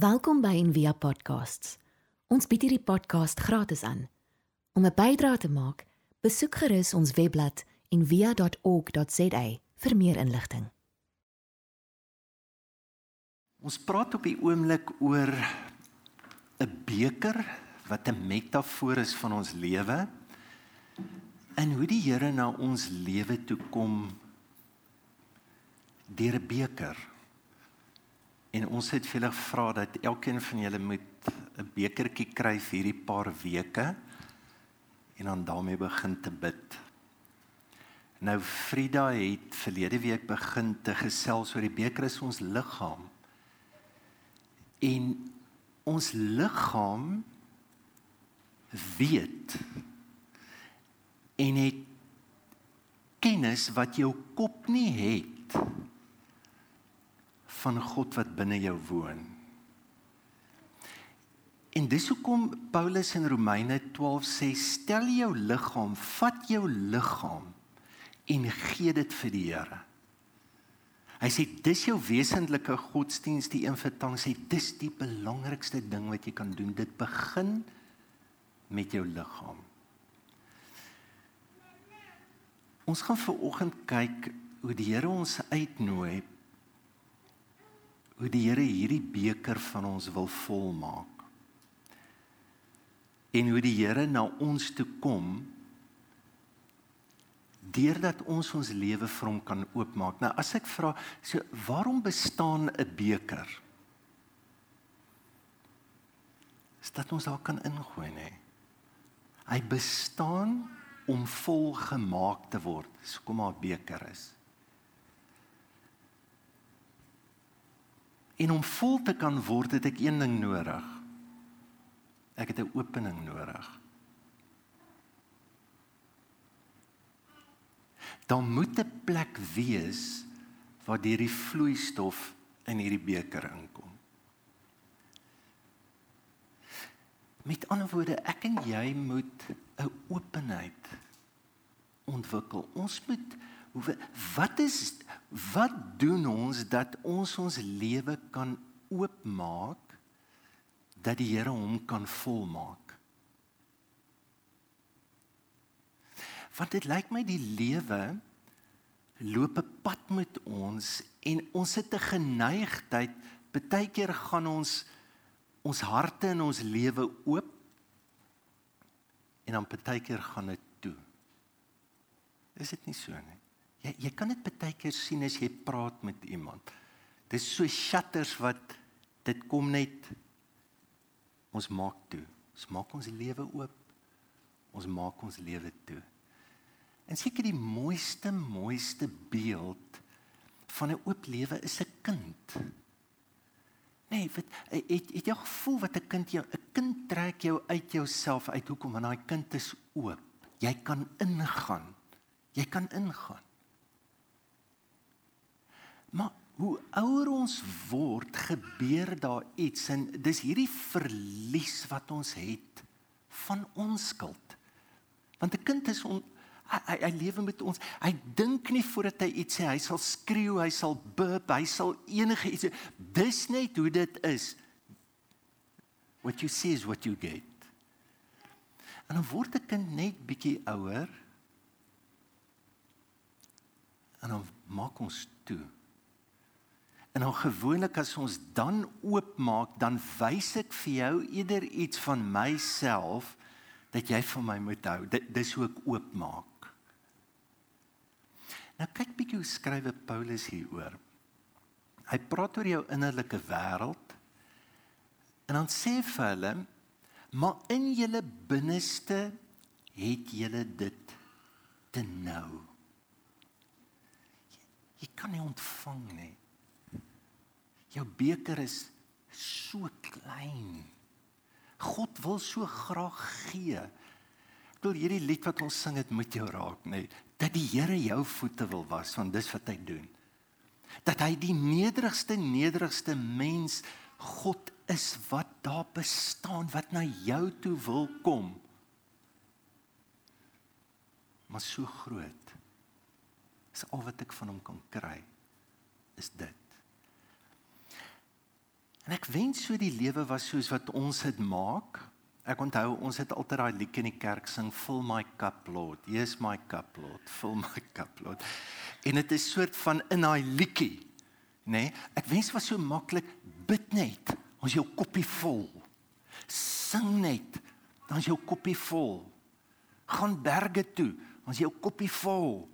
Welkom by Envia Podcasts. Ons bied hierdie podcast gratis aan. Om 'n bydrae te maak, besoek gerus ons webblad en via.org.za vir meer inligting. Ons praat op die oomblik oor 'n beker wat 'n metafoor is van ons lewe en hoe die Here na ons lewe toe kom deur 'n beker. En ons het vir julle gevra dat elkeen van julle moet 'n bekertjie kry vir hierdie paar weke en dan daarmee begin te bid. Nou Frida het verlede week begin te gesels oor die beker is ons liggaam. En ons liggaam weet en het kennis wat jou kop nie het van God wat binne jou woon. En dis hoekom Paulus in Romeine 12 sê stel jou liggaam, vat jou liggaam en gee dit vir die Here. Hy sê dis jou wesentlike godsdienst die een vertang sê dis die belangrikste ding wat jy kan doen. Dit begin met jou liggaam. Ons gaan ver oggend kyk hoe die Here ons uitnooi hoe die Here hierdie beker van ons wil volmaak. En hoe die Here na ons toe kom deurdat ons ons lewe vir hom kan oopmaak. Nou as ek vra, so waarom bestaan 'n beker? Is dat ons daar kan ingooi nê? Hy bestaan om vol gemaak te word. So kom maar 'n beker is. En om vol te kan word, het ek een ding nodig. Ek het 'n opening nodig. dan moet 'n plek wees waar die vloeistof in hierdie beker inkom. Met ander woorde, ek en jy moet 'n openheid ontwikkel. Ons moet wat is wat doen ons dat ons ons lewe kan oopmaak dat die Here hom kan volmaak? want dit lyk my die lewe loop 'n pad met ons en ons het 'n geneigtheid baie keer gaan ons ons harte in ons lewe oop en dan baie keer gaan dit toe. Is dit nie so nie? Jy jy kan dit baie keer sien as jy praat met iemand. Dis so shutters wat dit kom net ons maak toe. Ons maak ons lewe oop. Ons maak ons lewe toe. En seker die mooiste mooiste beeld van 'n oop lewe is 'n kind. Nee, wat het het jy gevoel wat 'n kind jou 'n kind trek jou uit jouself uit hoekom want daai kind is oop. Jy kan ingaan. Jy kan ingaan. Maar hoe ouer ons word, gebeur daar iets en dis hierdie verlies wat ons het van onskuld. Want 'n kind is on, hy hy, hy lewe met ons. Hy dink nie voordat hy iets sê, hy sal skreeu, hy sal burp, hy sal enige iets. Dis net hoe dit is. What you see is what you get. En dan word 'n kind net bietjie ouer. En dan maak ons toe. En dan gewoonlik as ons dan oopmaak, dan wys ek vir jou eerder iets van myself dat jy van my moet hou. Dit dis hoe ek oopmaak. Nou kyk bietjie hoe skrywe Paulus hieroor. Hy praat oor jou innerlike wêreld en dan sê vir hulle maar in julle binneste het julle dit te nou. Jy, jy kan nie ontvang nie. Jou beker is so klein. God wil so graag gee. Ek wil hierdie lied wat ons sing het met jou raak, nê dat die Here jou voete wil was want dis wat hy doen. Dat hy die nederigste nederigste mens God is wat daar bestaan wat na jou toe wil kom. Maar so groot. Is al wat ek van hom kan kry is dit. En ek wens so die lewe was soos wat ons dit maak. Ek onthou ons het altyd daai liedjie in die kerk sing, "Fill my cup, Lord. Here's my cup, Lord. Fill my cup, Lord." En dit is soort van in daai liedjie, nê? Nee, ek wens was so maklik bid net, ons jou koppie vol. Sing net, dan is jou koppie vol. Gaan berge toe, ons jou koppie vol.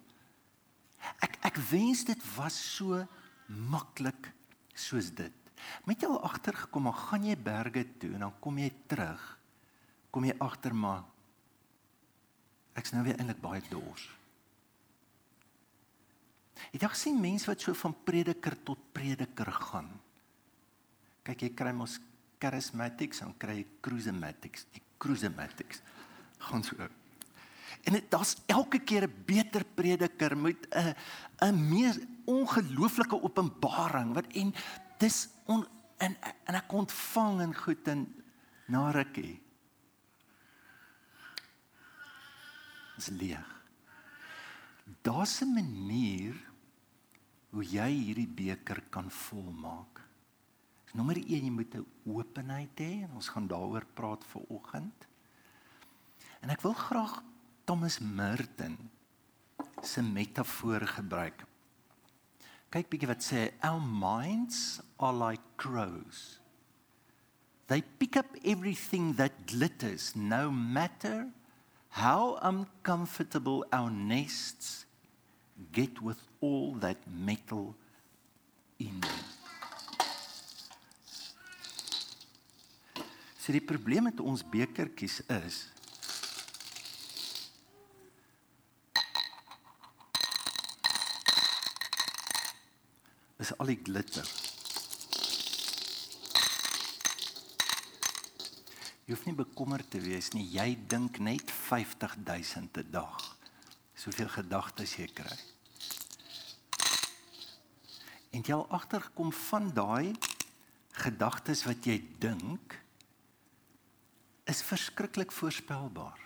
Ek ek wens dit was so maklik soos dit. Met al agtergekom, maar gaan jy berge toe en dan kom jy terug. Kom jy agter maar ek's nou weer eintlik baie dors. Ek dink sien mense wat so van prediker tot prediker gaan. Kyk, jy kry mos charismatics en kry charismatics, die charismatics gaan so. En dit daar's elke keer 'n beter prediker met 'n 'n meer ongelooflike openbaring wat en dis on, en en ek ontvang en goed en na rukkie. Dis leeg. Daar's 'n manier hoe jy hierdie beker kan volmaak. Nommer 1 jy moet 'n openheid hê en ons gaan daaroor praat vir oggend. En ek wil graag Thomas Merton se metafoor gebruik. Kyk bietjie wat sê our minds are like crows. They pick up everything that glitters no matter how uncomfortable our nests get with all that metal in them. So die probleem met ons bekertjies is is al die glitter. Jy hoef nie bekommerd te wees nie. Jy dink net 50000 'n dag. Soveel gedagtes jy kry. En jy al agtergekom van daai gedagtes wat jy dink is verskriklik voorspelbaar.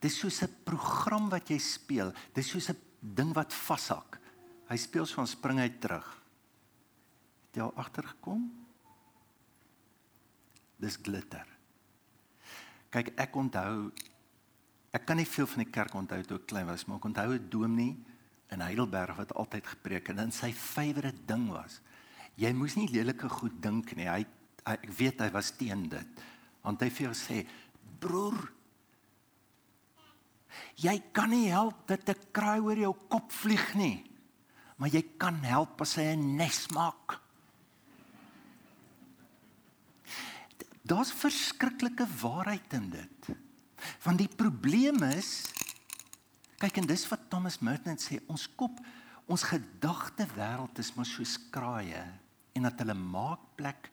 Dis soos 'n program wat jy speel. Dis soos 'n ding wat vashak. Hy speel so 'n spring uit terug. Het jy al agtergekom? Dis glitter. Kyk, ek onthou ek kan nie veel van die kerk onthou toe ek klein was, maar ek onthou 'n dominee in Heidelberg wat altyd gepreek en sy favourite ding was. Jy moes nie lelike goed dink nie. Hy, hy ek weet hy was teen dit. Want hy vir jou sê, "Broer, jy kan nie help dat 'n kraai oor jou kop vlieg nie, maar jy kan help as hy 'n nes maak." Daar's verskriklike waarheid in dit. Want die probleem is kyk en dis wat Thomas Merton sê, ons kop, ons gedagte wêreld is maar soos kraaie en dat hulle maak plek,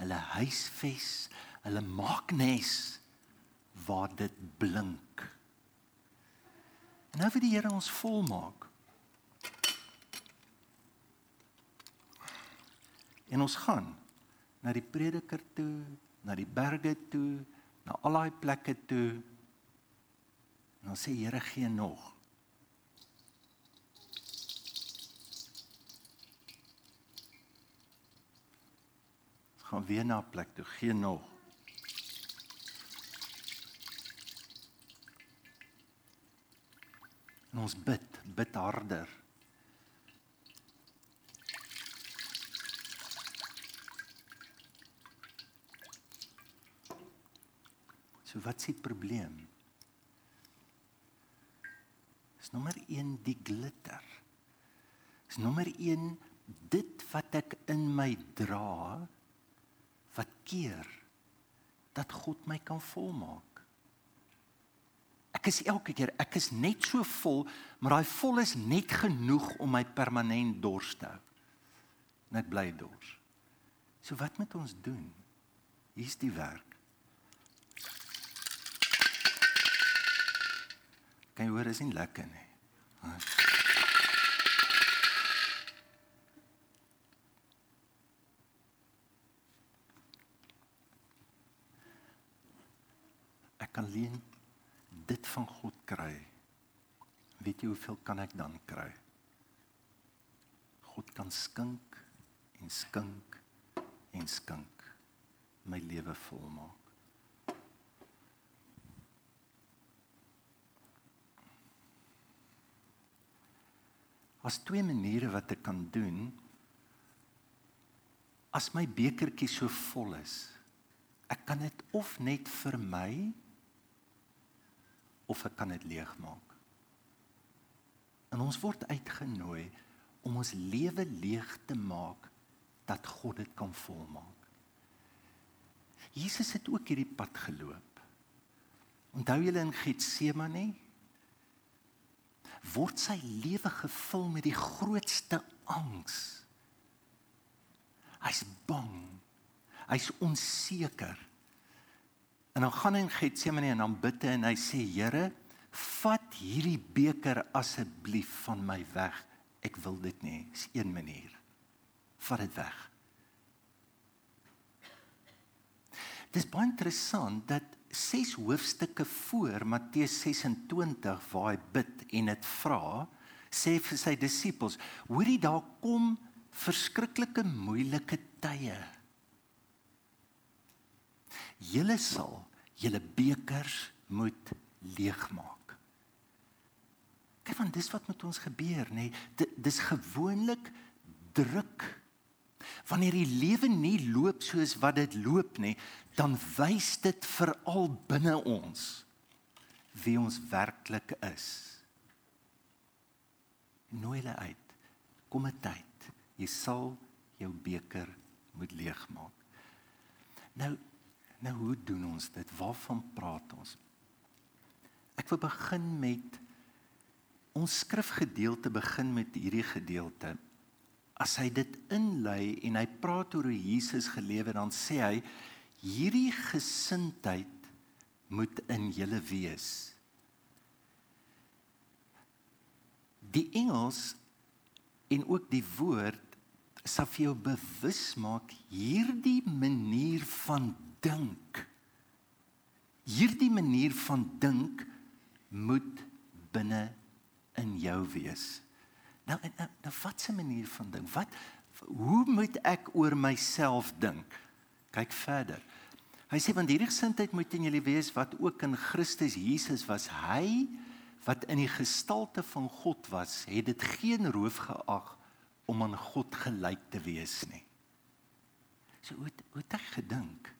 hulle huisves, hulle maak nes waar dit blink. En nou vir die Here ons volmaak. En ons gaan na die prediker toe na die berge toe, na al daai plekke toe. En dan sê Here gee nog. Ons gaan weer na 'n plek toe, gee nog. En ons bid, bid harder. Wat s'ie probleem? Is nommer 1 die glitter. Is nommer 1 dit wat ek in my dra wat keer dat God my kan volmaak. Ek is elke keer, ek is net so vol, maar daai vol is net genoeg om my permanent dors te hou. Net bly dors. So wat moet ons doen? Hier's die werk. Kan jy hoor is nie lekker nie. Ek kan leen dit van God kry. Weet jy hoeveel kan ek dan kry? God kan skink en skink en skink. my lewe volmaak. As twee maniere wat ek kan doen as my bekertjie so vol is. Ek kan dit of net vir my of ek kan dit leegmaak. En ons word uitgenooi om ons lewe leeg te maak dat God dit kan volmaak. Jesus het ook hierdie pad geloop. Onthou julle in Getsemane word sy lewe gevul met die grootste angs. Hy's bang. Hy's onseker. En dan gaan hy in Getsemane en dan bid hy en hy sê Here, vat hierdie beker asseblief van my weg. Ek wil dit nie. Dis een manier. Vat dit weg. Dis baie interessant dat ses hoofstukke voor Matteus 26 waar hy bid en dit vra, sê vir sy disippels, hoorie daar kom verskriklike moeilike tye. Julle sal julle bekers moet leegmaak. Kyk want dis wat met ons gebeur, nê? Nee, dis gewoonlik druk. Wanneer die lewe nie loop soos wat dit loop nie, dan wys dit veral binne ons wie ons werklik is. Nooi hulle uit. Kom 'n tyd, jy sal jou beker moet leegmaak. Nou Nou hoe doen ons dit? Waarvan praat ons? Ek wil begin met ons skrifgedeelte begin met hierdie gedeelte. As hy dit inlei en hy praat oor hoe Jesus gelewe dan sê hy hierdie gesindheid moet in julle wees. Die Engels en ook die woord sal vir jou bewus maak hierdie manier van dink. Hierdie manier van dink moet binne in jou wees. Nou nou, nou wat 'n manier van dink? Wat hoe moet ek oor myself dink? Kyk verder. Hy sê want hierdie gesindheid moet in julle wees wat ook in Christus Jesus was. Hy wat in die gestalte van God was, het dit geen roof geag om aan God gelyk te wees nie. So hoe hoe het ek gedink?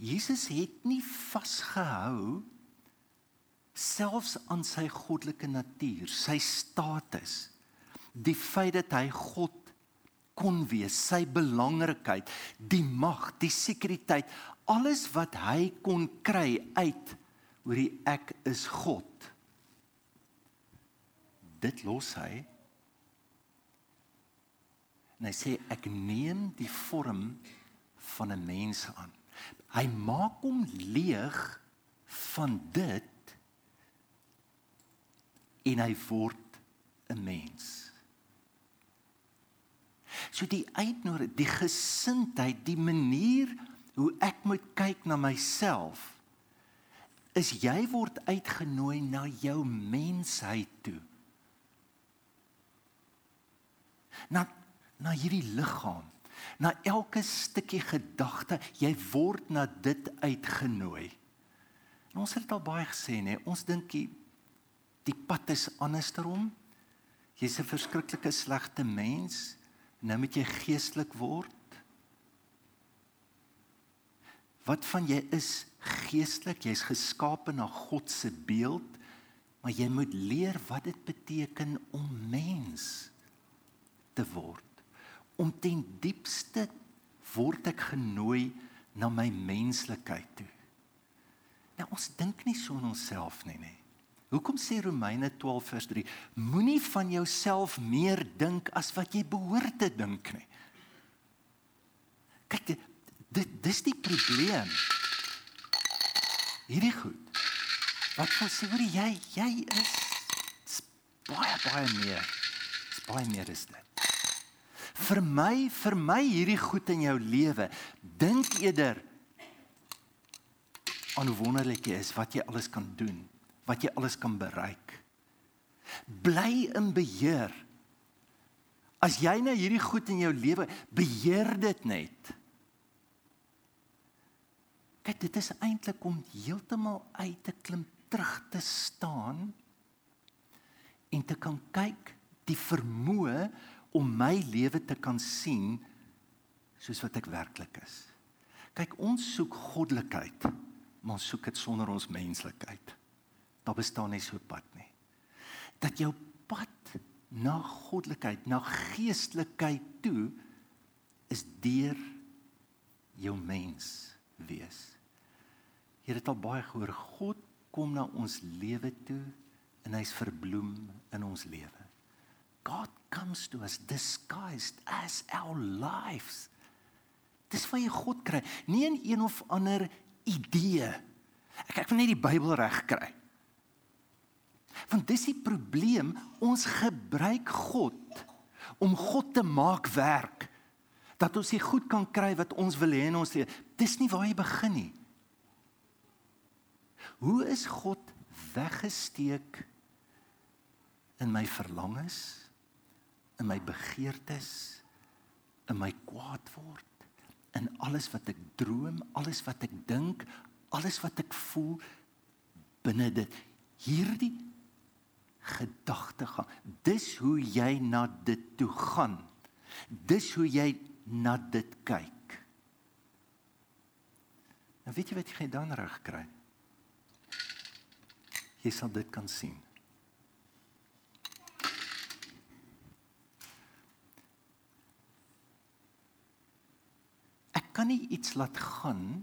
Jesus het nie vasgehou selfs aan sy goddelike natuur, sy status, die feit dat hy God kon wees, sy belangrikheid, die mag, die sekuriteit, alles wat hy kon kry uit oor die ek is God. Dit los hy. En hy sê ek neem die vorm van 'n mens aan. Hy maak hom leeg van dit en hy word 'n mens. So die uitnodiging, die gesindheid, die manier hoe ek moet kyk na myself is jy word uitgenooi na jou mensheid toe. Na na hierdie liggaam na elke stukkie gedagte, jy word na dit uitgenooi. En ons het dit al baie gesê nê, ons dink die, die pad is andersom. Jy's 'n verskriklike slegte mens, nou moet jy geestelik word. Wat van jy is geestelik, jy's geskape na God se beeld, maar jy moet leer wat dit beteken om mens te word om ten diepste word ek genooi na my menslikheid toe. Nou ons dink nie so aan onsself nie, nê. Hoekom sê Romeine 12 vers 3: Moenie van jouself meer dink as wat jy behoort te dink nie. Kyk, dit dis die probleem. Hierdie goed. Wat van sê hoor jy, jy is baie baie meer. Dis baie meer is dit vir my vir my hierdie goed in jou lewe dink eerder aan hoe wonderlik jy is wat jy alles kan doen wat jy alles kan bereik bly in beheer as jy nou hierdie goed in jou lewe beheer dit net Kyk, dit is eintlik om heeltemal uit te klim, terug te staan en te kan kyk die vermoë om my lewe te kan sien soos wat ek werklik is. Kyk, ons soek goddelikheid, maar ons soek dit sonder ons menslikheid. Daar bestaan nie so 'n pad nie. Dat jou pad na goddelikheid, na geestelikheid toe is deur jou mens wees. Jy het al baie gehoor God kom na ons lewe toe en hy's verbloem in ons lewe. God comes to us disguised as our lives. Dis waar jy God kry, nie in een of ander idee. Ek ek wil net die Bybel reg kry. Want dis die probleem, ons gebruik God om God te maak werk dat ons nie goed kan kry wat ons wil hê in ons lewe. Dis nie waar jy begin nie. Hoe is God weggesteek in my verlangens, in my begeertes, in my kwaad word, in alles wat ek droom, alles wat ek dink, alles wat ek voel binne dit. Hierdie gedagtegang, dis hoe jy na dit toe gaan. Dis hoe jy na dit kyk. En weet jy wat jy dan reg kry? Jy sal dit kan sien. Ek kan nie iets laat gaan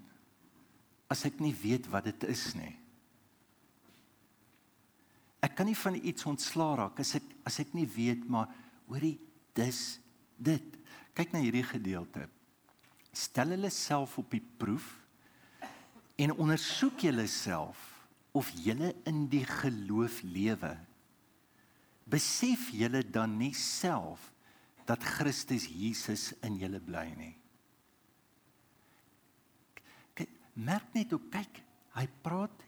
as ek nie weet wat dit is nie. Ek kan nie van iets ontslaa raak as ek as ek nie weet maar hoorie dis dit. Kyk na hierdie gedeelte. Stel hulle self op die proef en ondersoek julleself of julle in die geloof lewe. Besef julle dan nie self dat Christus Jesus in julle bly nie. Kyk, merk net hoe kyk, hy praat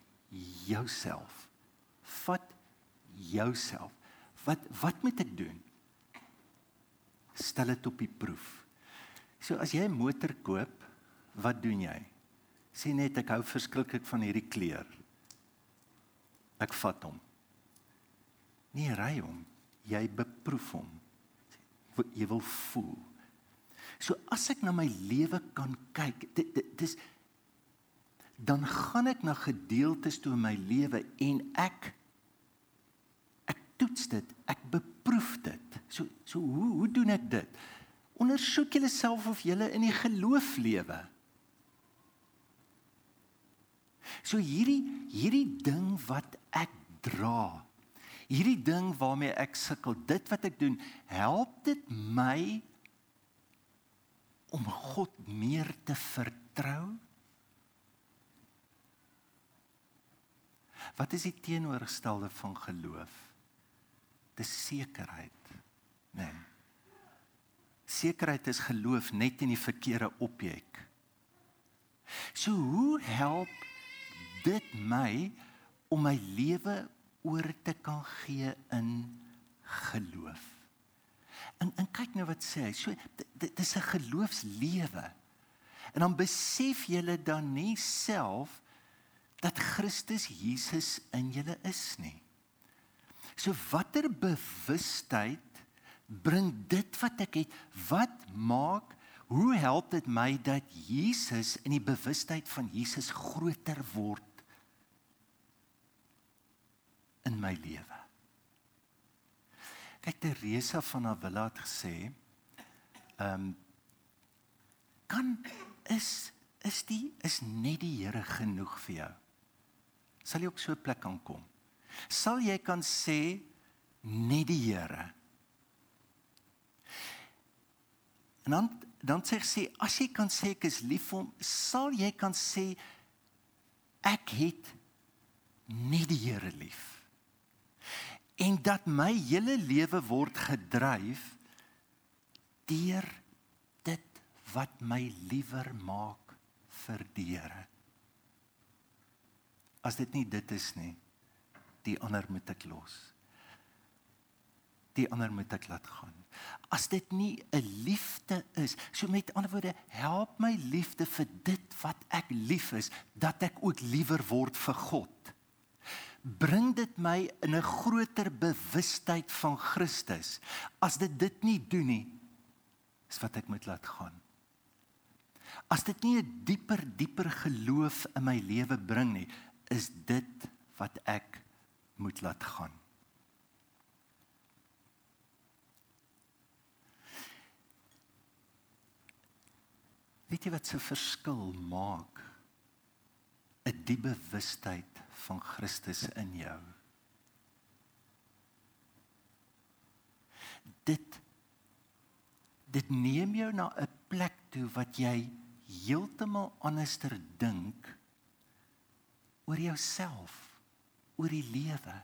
jouself. Vat jouself. Wat wat moet ek doen? Stel dit op die proef. So as jy 'n motor koop, wat doen jy? Sê net ek hou verskriklik van hierdie kleur. Ek vat hom. Nie ry hom, jy beproef hom. Jy wil voel. So as ek na my lewe kan kyk, dit, dit dis dan gaan ek na gedeeltes toe in my lewe en ek toets dit, ek beproef dit. So so hoe hoe doen ek dit? Ondersoek julleself of julle in die geloof lewe. So hierdie hierdie ding wat ek dra, hierdie ding waarmee ek sukkel, dit wat ek doen, help dit my om God meer te vertrou? Wat is die teenoorgestelde van geloof? Dis sekerheid. Nee. Sekerheid is geloof net in die verkeerde objek. So hoe help dit my om my lewe oor te kan gee in geloof. En en kyk nou wat sê hy. So dit is 'n geloofslewe. En dan besef julle dan nie self dat Christus Jesus in julle is nie. So watter bewustheid bring dit wat ek het? Wat maak hoe help dit my dat Jesus in die bewustheid van Jesus groter word in my lewe. Kyk Teresa van Avila het gesê, ehm um, kan is is die is net die Here genoeg vir jou. Sal jy op so 'n plek kan kom? Sal jy kan sê net die Here? En dan dan sê sy as jy kan sê ek is lief vir hom, sal jy kan sê ek het net die Here lief en dat my hele lewe word gedryf deur dit wat my liewer maak vir die Here. As dit nie dit is nie, die ander moet ek los. die ander moet ek laat gaan. As dit nie 'n liefde is, so met ander woorde, help my liefde vir dit wat ek lief is, dat ek ook liewer word vir God. Bring dit my in 'n groter bewustheid van Christus. As dit dit nie doen nie, is wat ek moet laat gaan. As dit nie 'n dieper dieper geloof in my lewe bring nie, is dit wat ek moet laat gaan. Weet jy wat se verskil maak? 'n diep bewustheid van Christus in jou. Dit dit neem jou na 'n plek toe wat jy heeltemal anderster dink oor jouself, oor die lewe.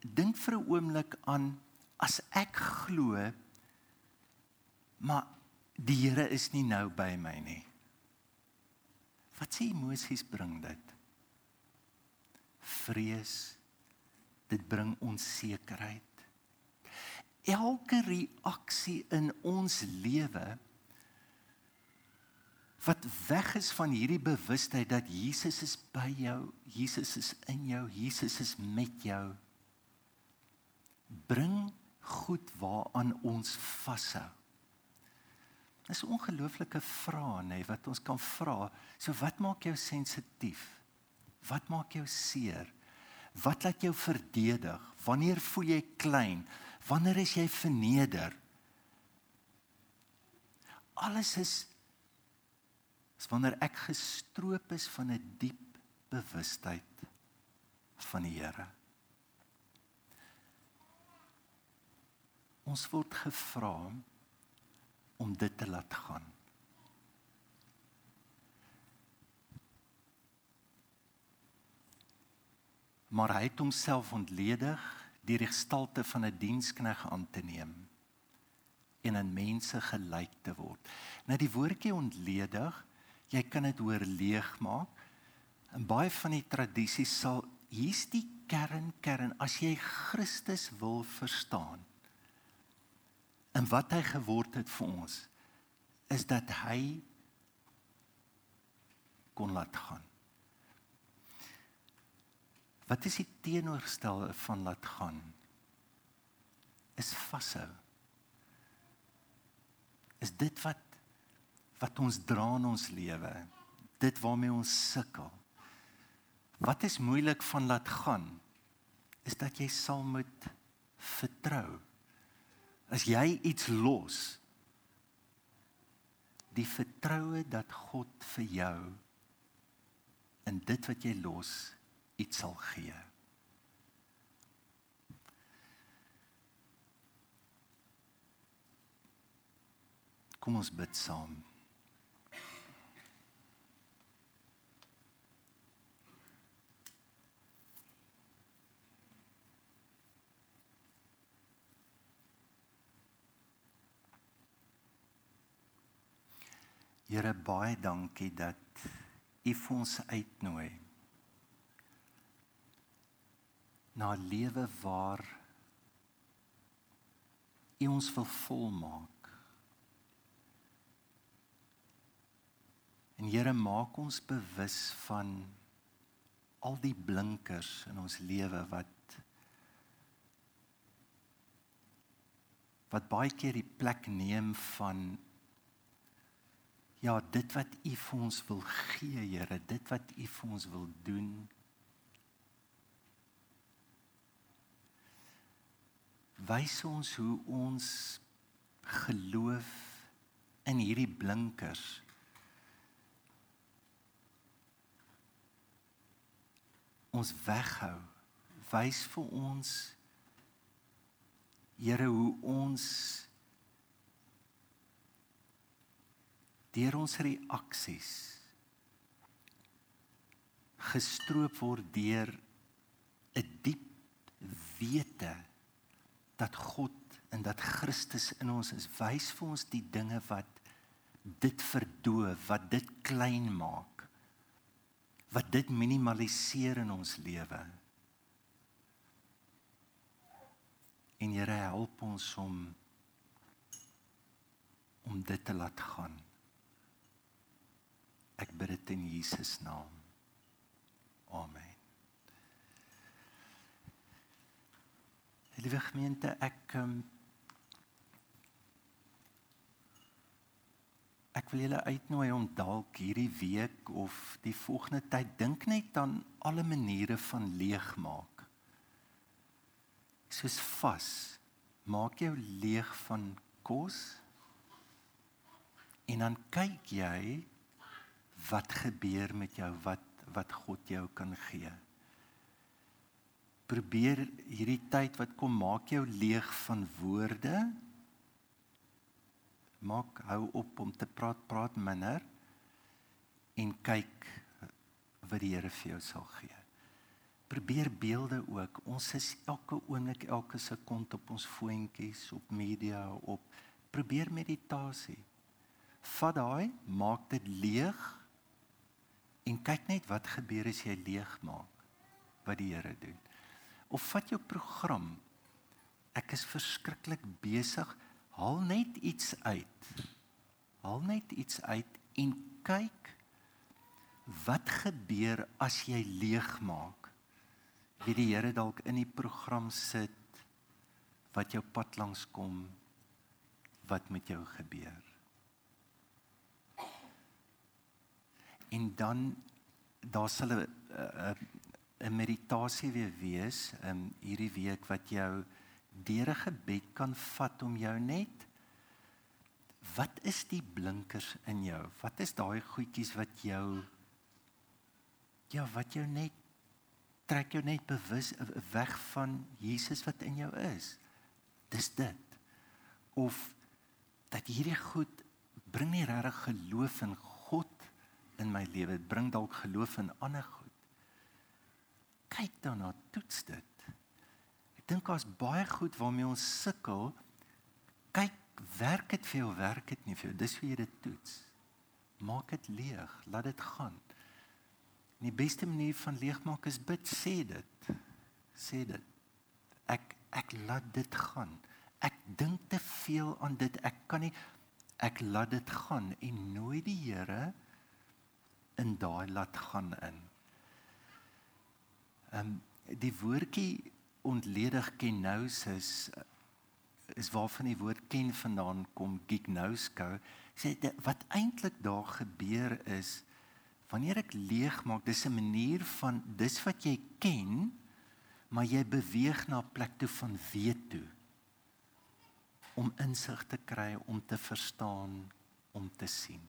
Dink vir 'n oomblik aan as ek glo maar die Here is nie nou by my nie. Wat sê emosies bring dit? Vrees. Dit bring onsekerheid. Elke reaksie in ons lewe wat weg is van hierdie bewustheid dat Jesus is by jou, Jesus is in jou, Jesus is met jou bring goed waaraan ons vashou. Dis 'n ongelooflike vraag nê wat ons kan vra. So wat maak jou sensitief? Wat maak jou seer? Wat laat jou verdedig? Wanneer voel jy klein? Wanneer is jy verneder? Alles is is wanneer ek gestroop is van 'n diep bewustheid van die Here. Ons word gevra om dit te laat gaan. Maar hy het homself ontledig deur die gestalte van 'n dienskneg aan te neem en aan mense gelyk te word. Nou die woordjie ontledig, jy kan dit oorleeg maak. In baie van die tradisies sal hier's die kern kern as jy Christus wil verstaan en wat hy geword het vir ons is dat hy kon laat gaan. Wat is die teenoorstelde van laat gaan? Is vashou. Is dit wat wat ons dra in ons lewe? Dit waarmee ons sukkel. Wat is moeilik van laat gaan? Is dat jy sal moet vertrou as jy iets los die vertroue dat God vir jou in dit wat jy los iets sal gee kom ons bid saam Here baie dankie dat U ons uitnooi na 'n lewe waar U ons wil volmaak. En Here maak ons bewus van al die blinkers in ons lewe wat wat baie keer die plek neem van Ja, dit wat U vir ons wil gee, Here, dit wat U vir ons wil doen. Wys ons hoe ons geloof in hierdie blinkers ons weghou. Wys vir ons Here hoe ons deur ons reaksies gestroop word deur 'n diep wete dat God en dat Christus in ons is wys vir ons die dinge wat dit verdoof wat dit klein maak wat dit minimaliseer in ons lewe En Here help ons om om dit te laat gaan. Ek bid dit in Jesus naam. Amen. Liewe gemeente, ek um, ek wil julle uitnooi om dalk hierdie week of die volgende tyd dink net aan alle maniere van leegmaak. Soos vas. Maak jou leeg van kos en dan kyk jy wat gebeur met jou wat wat God jou kan gee. Probeer hierdie tyd wat kom maak jou leeg van woorde. Maak hou op om te praat, praat minder en kyk wat die Here vir jou sal gee. Probeer beelde ook. Ons is elke oomblik, elke sekond op ons foontjies, op media, op probeer meditasie. Vat daai, maak dit leeg en kyk net wat gebeur as jy leeg maak wat die Here doen. Of vat jou program. Ek is verskriklik besig. Haal net iets uit. Haal net iets uit en kyk wat gebeur as jy leeg maak. Wie die Here dalk in die program sit wat jou pad langs kom wat met jou gebeur. En dan daar sal 'n 'n meditasie weer wees um hierdie week wat jou deur 'n gebed kan vat om jou net wat is die blinkers in jou? Wat is daai goedjies wat jou ja, wat jou net trek jou net bewus weg van Jesus wat in jou is? Dis dit. Of dat hierdie goed bring nie regtig geloof in in my lewe. Dit bring dalk geloof in ander goed. Kyk daarna, toets dit. Ek dink daar's baie goed waarmee ons sukkel. Kyk, werk dit vir jou, werk dit nie vir jou. Dis hoe jy dit toets. Maak dit leeg, laat dit gaan. En die beste manier van leegmaak is bid, sê dit. Sê dit. Ek ek laat dit gaan. Ek dink te veel aan dit. Ek kan nie ek laat dit gaan en nooi die Here in daai laat gaan in. Ehm um, die woordjie ontledig kenosis is waarvan die woord ken vandaan kom gignosko. Sê wat eintlik daar gebeur is wanneer ek leeg maak dis 'n manier van dis wat jy ken maar jy beweeg na 'n plek toe van weet toe. Om insig te kry om te verstaan om te sien